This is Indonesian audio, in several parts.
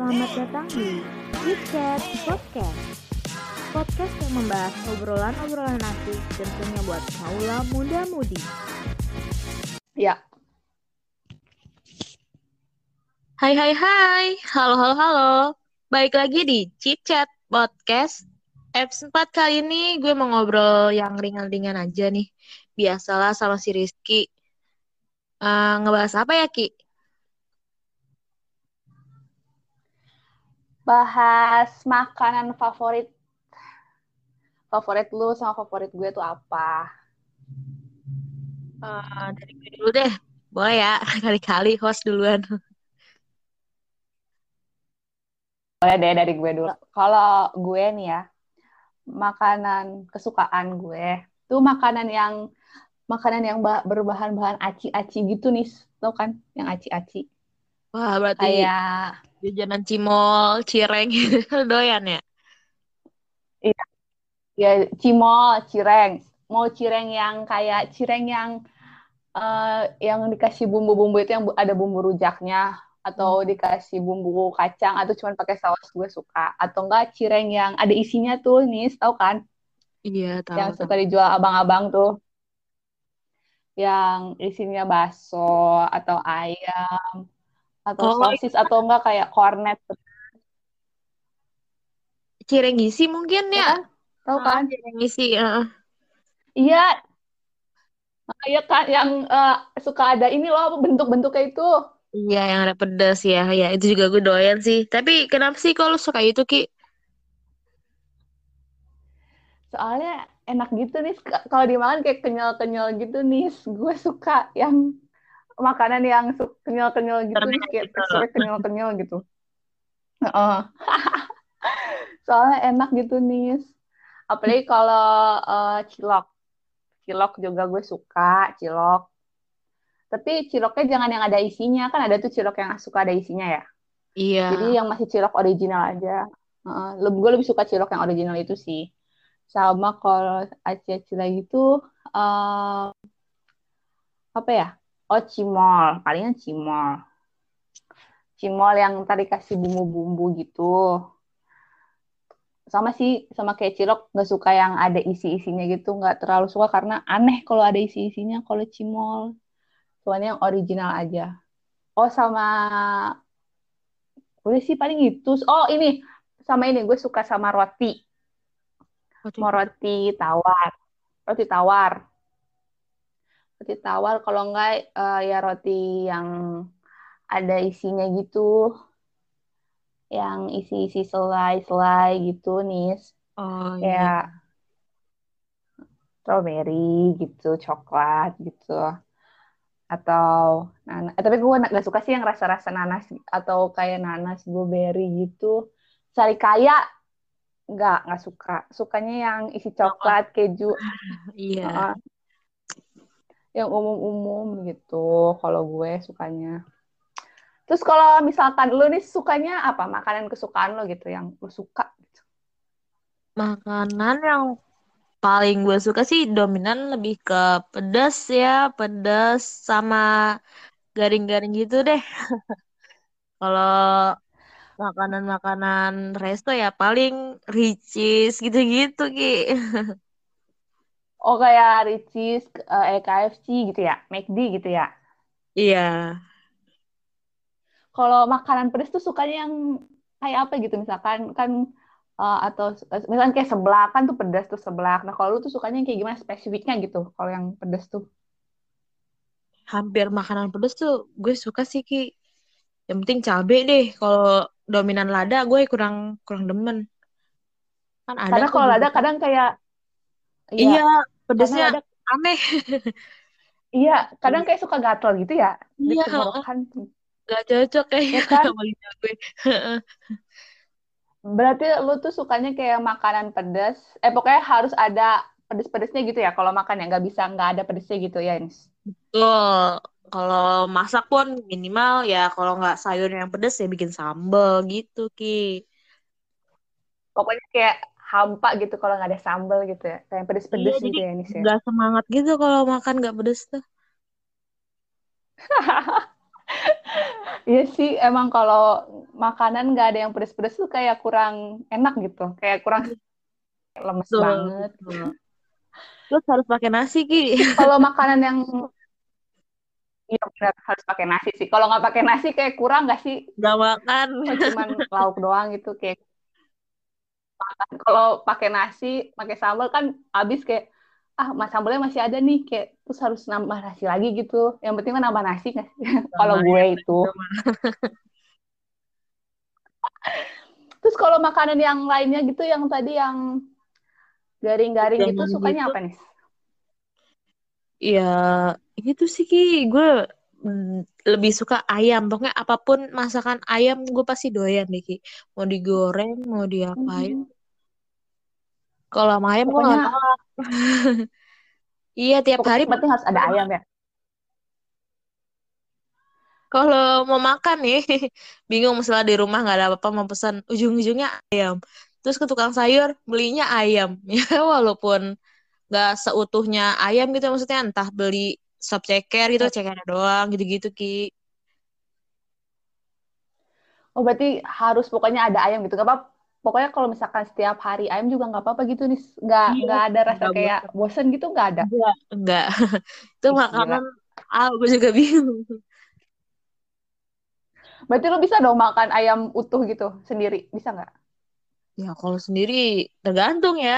Selamat datang di Chat Podcast. Podcast yang membahas obrolan-obrolan asik tentunya buat kaula muda-mudi. Ya, Hai hai hai, halo halo halo. Baik lagi di Chat Podcast. Episode 4 kali ini gue mau ngobrol yang ringan-ringan aja nih. Biasalah sama si Rizky. Eh, ngebahas apa ya Ki? Bahas makanan favorit. Favorit lu sama favorit gue tuh apa? Eh, dari gue dulu deh. Boleh ya, kali-kali host duluan. Boleh deh dari gue dulu. Kalau gue nih ya, makanan kesukaan gue tuh makanan yang makanan yang ba- berbahan-bahan aci-aci gitu nih, tau kan? Yang aci-aci. Wah, berarti Kayak jajanan cimol, cireng doyan ya? iya, ya cimol, cireng. Mau cireng yang kayak cireng yang eh, yang dikasih bumbu-bumbu itu yang ada bumbu rujaknya atau dikasih bumbu kacang atau cuma pakai saus gue suka atau enggak cireng yang ada isinya tuh nih tahu kan Iya, tahu yang tahu. suka dijual abang-abang tuh yang isinya bakso atau ayam atau Oh, sosis atau enggak kayak cornet cireng isi mungkin ya ya? kan tahu Ah, kan cireng isi. heeh. iya iya kan yang eh, suka ada ini loh bentuk-bentuknya itu Iya, yang ada pedas ya. Ya, itu juga gue doyan sih. Tapi kenapa sih kalau suka itu, Ki? soalnya enak gitu nih kalau dimakan kayak kenyal-kenyal gitu nih gue suka yang makanan yang kenyal-kenyal gitu kayak gitu. teksturnya kenyal-kenyal gitu. Heeh. soalnya enak gitu nih apalagi kalau eh, cilok. Cilok juga gue suka cilok. Tapi ciloknya jangan yang ada isinya. Kan ada tuh cilok yang suka ada isinya ya? Iya. jadi yang masih cilok original aja. Lebih gue lebih suka cilok yang original itu sih. Sama kalau aci-aci lagi tuh eh, apa ya oh cimol. Palingan cimol. Cimol yang tadi kasih bumbu-bumbu gitu. Sama sih sama kayak cilok nggak suka yang ada isi-isinya gitu. Nggak terlalu suka karena aneh kalau ada isi-isinya kalau cimol. Soalnya yang original aja. Oh sama udah sih paling itu. Oh ini. Sama ini. Gue suka sama roti. Mau roti tawar. Roti tawar roti tawar. Kalau enggak eh, ya roti yang ada isinya gitu. Yang isi-isi selai-selai gitu nih Oh iya. kayak strawberry gitu coklat gitu. Atau nanas eh, tapi gue nggak suka sih yang rasa-rasa nanas atau kayak nanas blueberry gitu. Sari kaya nggak nggak suka. Sukanya yang isi coklat keju. Iya. Heeh. Yang umum-umum gitu kalau gue sukanya terus kalau misalkan lu nih sukanya apa makanan kesukaan lo gitu yang lu suka gitu. Makanan yang paling gue suka sih dominan lebih ke pedas ya, pedas sama garing-garing gitu deh. Kalau makanan-makanan resto ya paling ricis gitu-gitu, Ki. oh kayak Ricis eh KFC gitu ya McD gitu ya Iya. kalau makanan pedas tuh sukanya yang kayak apa gitu misalkan kan eh, atau misalkan kayak seblak kan tuh pedas tuh seblak nah kalau lu tuh sukanya yang kayak gimana spesifiknya gitu kalau yang pedas tuh Hampir makanan pedas tuh gue suka sih, Ki. Yang penting cabe deh. Kalau dominan lada gue kurang kurang demen. Kan ada karena kalau ada beberapa. kadang kayak iya Iya, pedasnya ada aneh. iya kadang kayak suka gatel gitu ya Iya, tenggorokan gak cocok ya kayaknya kan sama lidah gue. berarti lu tuh sukanya kayak makanan pedas eh pokoknya harus ada pedes-pedesnya gitu ya kalau makan ya nggak bisa nggak ada pedesnya gitu ya Nis Betul. Kalau masak pun minimal ya kalau nggak sayur yang pedas ya bikin sambal gitu, Ki. pokoknya kayak hampa gitu kalau nggak ada sambal gitu ya kayak Iya, pedes-pedes jadi gitu ya Nis ya nggak semangat gitu kalau makan nggak pedas tuh. Iya sih, emang kalau makanan nggak ada yang pedes-pedes tuh kayak kurang enak gitu, kayak kurang lemes Betul, banget. betul. Terus harus pakai nasi Ki. Kalau makanan yang iya benar harus pakai nasi sih. Kalau nggak pakai nasi kayak kurang nggak sih? Gak makan. Kalau cuman lauk doang gitu kayak. Kalau pakai nasi, pakai sambal kan habis kayak ah mas sambalnya masih ada nih kayak terus harus nambah nasi lagi gitu. Yang penting mah nambah nasi sih? Kalau gue ya, itu. Terus kalau makanan yang lainnya gitu yang tadi yang garing-garing gitu Jangan sukanya gitu. apa nih? Ya, gitu sih Ki. Gue mm, lebih suka ayam. Pokoknya apa pun masakan ayam gue pasti doyan deh Ki. Mau digoreng, mau diapain. Hmm, Kalau sama ayam gue gak pokoknya nolak. Iya, tiap pokoknya hari penting harus ada ayam ya. kalau mau makan nih, bingung misalnya di rumah nggak ada apa-apa mau pesan, ujung-ujungnya ayam. Terus ke tukang sayur belinya ayam. Ya walaupun nggak seutuhnya ayam gitu maksudnya entah beli sop ceker gitu, cekernya doang gitu-gitu Ki. Oh berarti harus pokoknya ada ayam gitu. Gak apa pokoknya kalau misalkan setiap hari ayam juga nggak apa-apa gitu nih. Nggak Iya, nggak ada rasa nggak kayak bosan. bosen gitu nggak ada. Enggak. Itu makanan ah gue juga bingung. Berarti lo bisa dong makan ayam utuh gitu sendiri, bisa nggak? Ya kalau sendiri tergantung ya.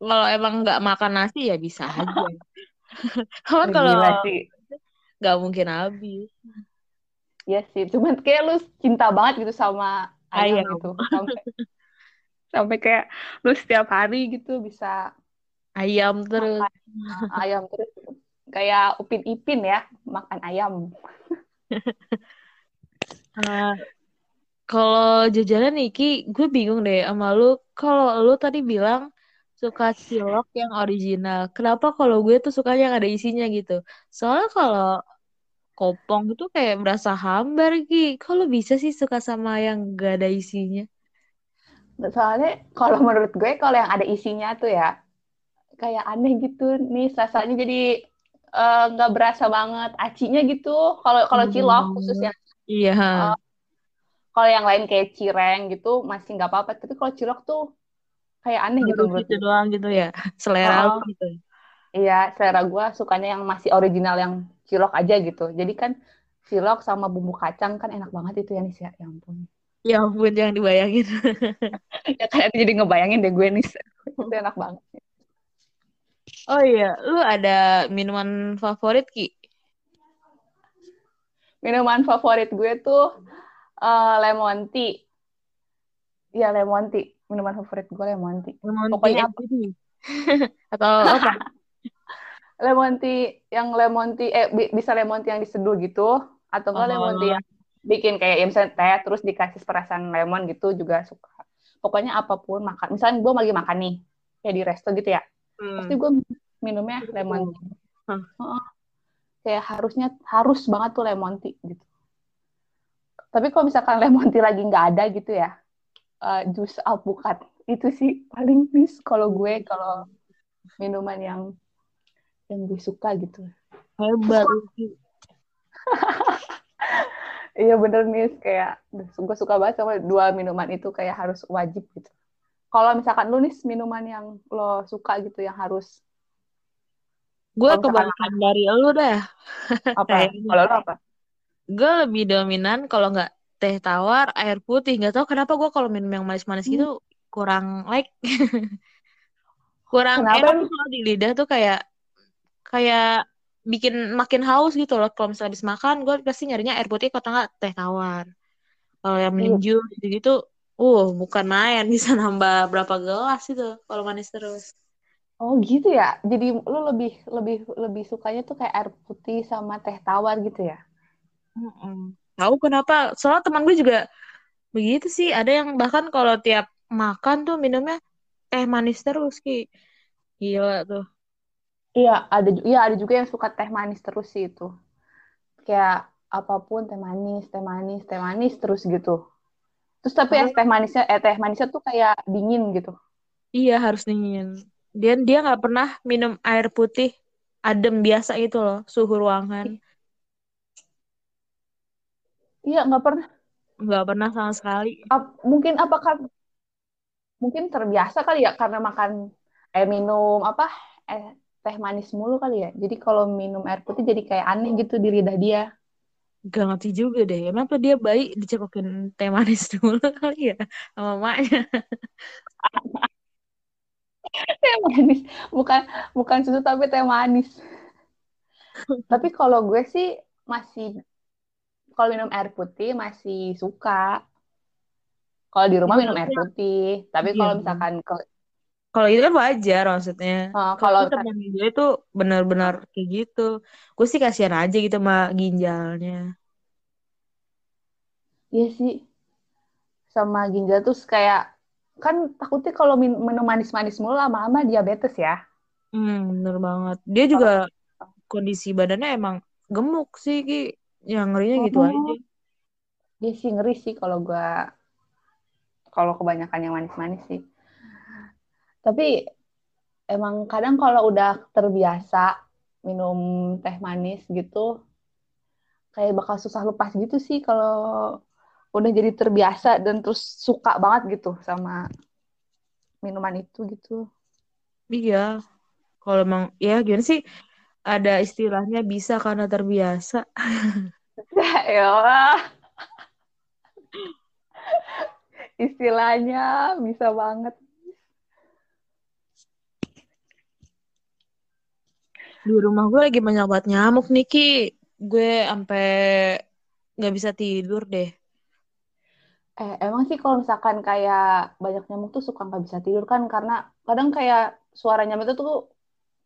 Kalau emang nggak makan nasi ya bisa aja. Cuman Wih, kalau nggak mungkin habis. Iya sih. Cuman kayak lu cinta banget gitu sama ayam Ayam. gitu. Sampai sampai kayak lu setiap hari gitu bisa Ayam terus. makan ayam terus. Kayak Upin Ipin ya, makan ayam. Nah, kalau jajanan nih, Ki, gue bingung deh sama lu. Kalau lu tadi bilang suka cilok yang original. Kenapa kalau gue tuh sukanya yang ada isinya gitu? Soalnya kalau kopong itu kayak berasa hambar, Ki. Kalau bisa sih suka sama yang gak ada isinya? Soalnya kalau menurut gue kalau yang ada isinya tuh ya kayak aneh gitu nih rasanya jadi eh, nggak berasa banget acinya gitu. Kalau kalau cilok Hmm, khususnya iya. Eh, kalau yang lain kayak cireng gitu masih nggak apa-apa. Tapi kalau cilok tuh kayak aneh gitu menurut gitu doang gitu ya. Selera Oh, gitu. iya, selera gue sukanya yang masih original yang cilok aja gitu. Jadi kan cilok sama bumbu kacang kan enak banget itu ya nih ya. Ya ampun. Ya ampun, jangan dibayangin. Ya kan jadi ngebayangin deh gue nih. Itu enak banget. Oh iya, lu ada minuman favorit, Ki? Minuman favorit gue tuh eh, lemon tea. Iya lemon tea. Minuman favorit gue lemon tea. Lemon tea Pokoknya apa? FPT? Atau apa? Lemon tea yang lemon tea eh bi- bisa lemon tea yang diseduh gitu atau enggak lemon tea Oh, yang bikin kayak ya misalnya teh terus dikasih perasan lemon gitu juga suka. Pokoknya apa pun makan. Misalnya gue lagi makan nih kayak di resto gitu ya. Pasti hmm. gue minumnya lemon. Heeh. Kayak harusnya harus banget tuh lemon tea gitu. Tapi kalau misalkan lemon tea lagi nggak ada gitu ya, eh, jus alpukat itu sih paling miss kalau gue kalau minuman yang yang gue suka gitu. Hebat. iya bener nih kayak gue suka banget sama dua minuman itu kayak harus wajib gitu. Kalau misalkan lu nih minuman yang lo suka gitu yang harus Gue kebalikan dari lu dah, apa? Kalau lo apa? Gue lebih dominan kalau nggak teh tawar, air putih. Nggak tahu kenapa gue kalau minum yang manis-manis Hmm, gitu kurang like, kurang Kenapa enak kalau di lidah tuh kayak kayak bikin makin haus gitu loh. Kalau misalnya habis makan, gue pasti nyarinya air putih atau nggak teh tawar. Kalau yang Iya. minum jus gitu-gitu, uh bukan main bisa nambah berapa gelas itu kalau manis terus. Oh gitu ya. Jadi lu lebih lebih lebih sukanya tuh kayak air putih sama teh tawar gitu ya? Mm-mm. Tahu kenapa? Soalnya teman gue juga begitu sih. Ada yang bahkan kalau tiap makan tuh minumnya teh manis terus Ki. Gila tuh. Iya, ada iya ada juga yang suka teh manis terus sih itu. Kayak apa pun teh manis, teh manis, teh manis terus gitu. Terus tapi es Harus teh manisnya eh teh manisnya tuh kayak dingin gitu. iya harus dingin. Dia dia nggak pernah minum air putih adem biasa gitu loh, suhu ruangan. Iya, nggak pernah. Nggak pernah sama sekali. Ap- mungkin apakah mungkin terbiasa kali ya karena makan eh minum apa eh teh manis mulu kali ya. Jadi kalau minum air putih jadi kayak aneh gitu di lidah dia. Gak ngerti juga deh. Kenapa dia bayi dicekokin teh manis dulu kali ya sama maknya. Teh manis, bukan bukan susu tapi teh manis. Tapi kalau gue sih masih kalau minum air putih masih suka. Kalau di rumah Iya, minum air tapi- putih. Tapi Iya. kalau misalkan ke Kalau itu kan wajar maksudnya. eh, Kalau temen gue itu benar-benar kayak gitu. Gue sih kasihan aja gitu sama ginjalnya. Iya sih. Sama ginjal tuh kayak kan takutnya kalau min- minum manis-manis mulu lama-lama diabetes ya. Hmm, bener banget. Dia juga kondisi badannya emang gemuk sih, Ki. Yang ngerinya gitu Oh. aja. Dia sih ngeri sih kalau gua kalau kebanyakan yang manis-manis sih. Tapi emang kadang kalau udah terbiasa minum teh manis gitu kayak bakal susah lepas gitu sih kalau udah jadi terbiasa dan terus suka banget gitu sama minuman itu gitu. Iya. Kalau emang, ya gimana sih? Ada istilahnya bisa karena terbiasa. Ya, istilahnya bisa banget. Di rumah gue lagi banyak banget nyamuk nih, Ki. Gue sampai nggak bisa tidur deh. Eh, emang sih kalau misalkan kayak banyak nyamuk tuh suka nggak bisa tidur kan karena kadang kayak suara nyamuk itu tuh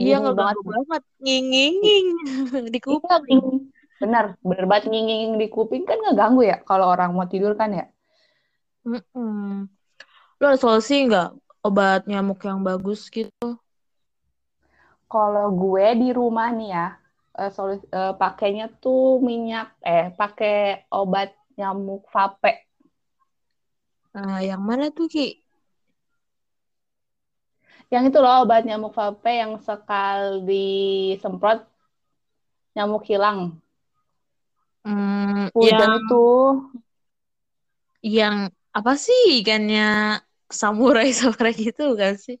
Iya, nggak banget. banget. Nging-nging di Iya, kuping. nging. benar, bener banget nging di kuping kan ngeganggu ya kalau orang mau tidur kan ya. Mm-mm. Lo ada solusi nggak obat nyamuk yang bagus gitu? Kalau gue di rumah nih ya, solu- eh, pakainya tuh minyak, eh pakai obat nyamuk vape. Nah, yang mana tuh, Ki? Yang itu loh obat nyamuk vape yang sekali disemprot nyamuk hilang. Hmm, Hujan yang itu, yang apa sih ikannya samurai samurai gitu kan sih?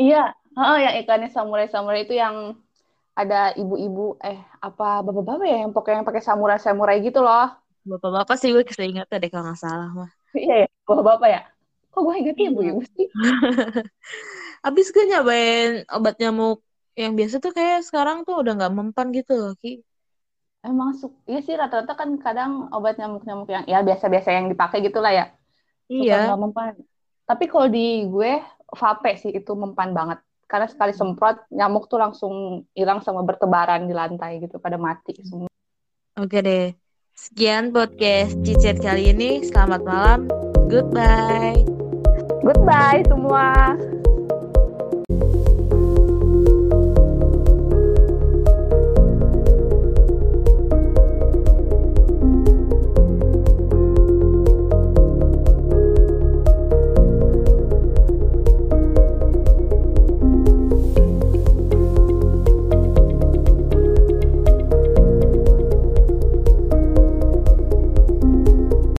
iya, oh, yang ikannya samurai-samurai itu yang ada ibu-ibu, eh apa bapak-bapak ya yang pokoknya yang pakai samurai-samurai gitu loh. Bapak-bapak sih gue ingat deh kalau nggak salah mah. Iya ya, bapak-bapak ya. Kok gue ingetnya Iya. ibu-ibu sih? Abis gue nyobain obat nyamuk yang biasa tuh kayak sekarang tuh udah nggak mempan gitu loh, Ki. Emang su iya sih rata-rata kan kadang obat nyamuk-nyamuk yang ya biasa-biasa yang dipakai gitulah ya. Suka Iya. nggak mempan. Tapi kalau di gue vape sih itu mempan banget. Karena sekali semprot nyamuk tuh langsung hilang sama bertebaran di lantai gitu pada mati semua. Oke deh. Sekian podcast Cicet kali ini. Selamat malam. Goodbye. Goodbye semua.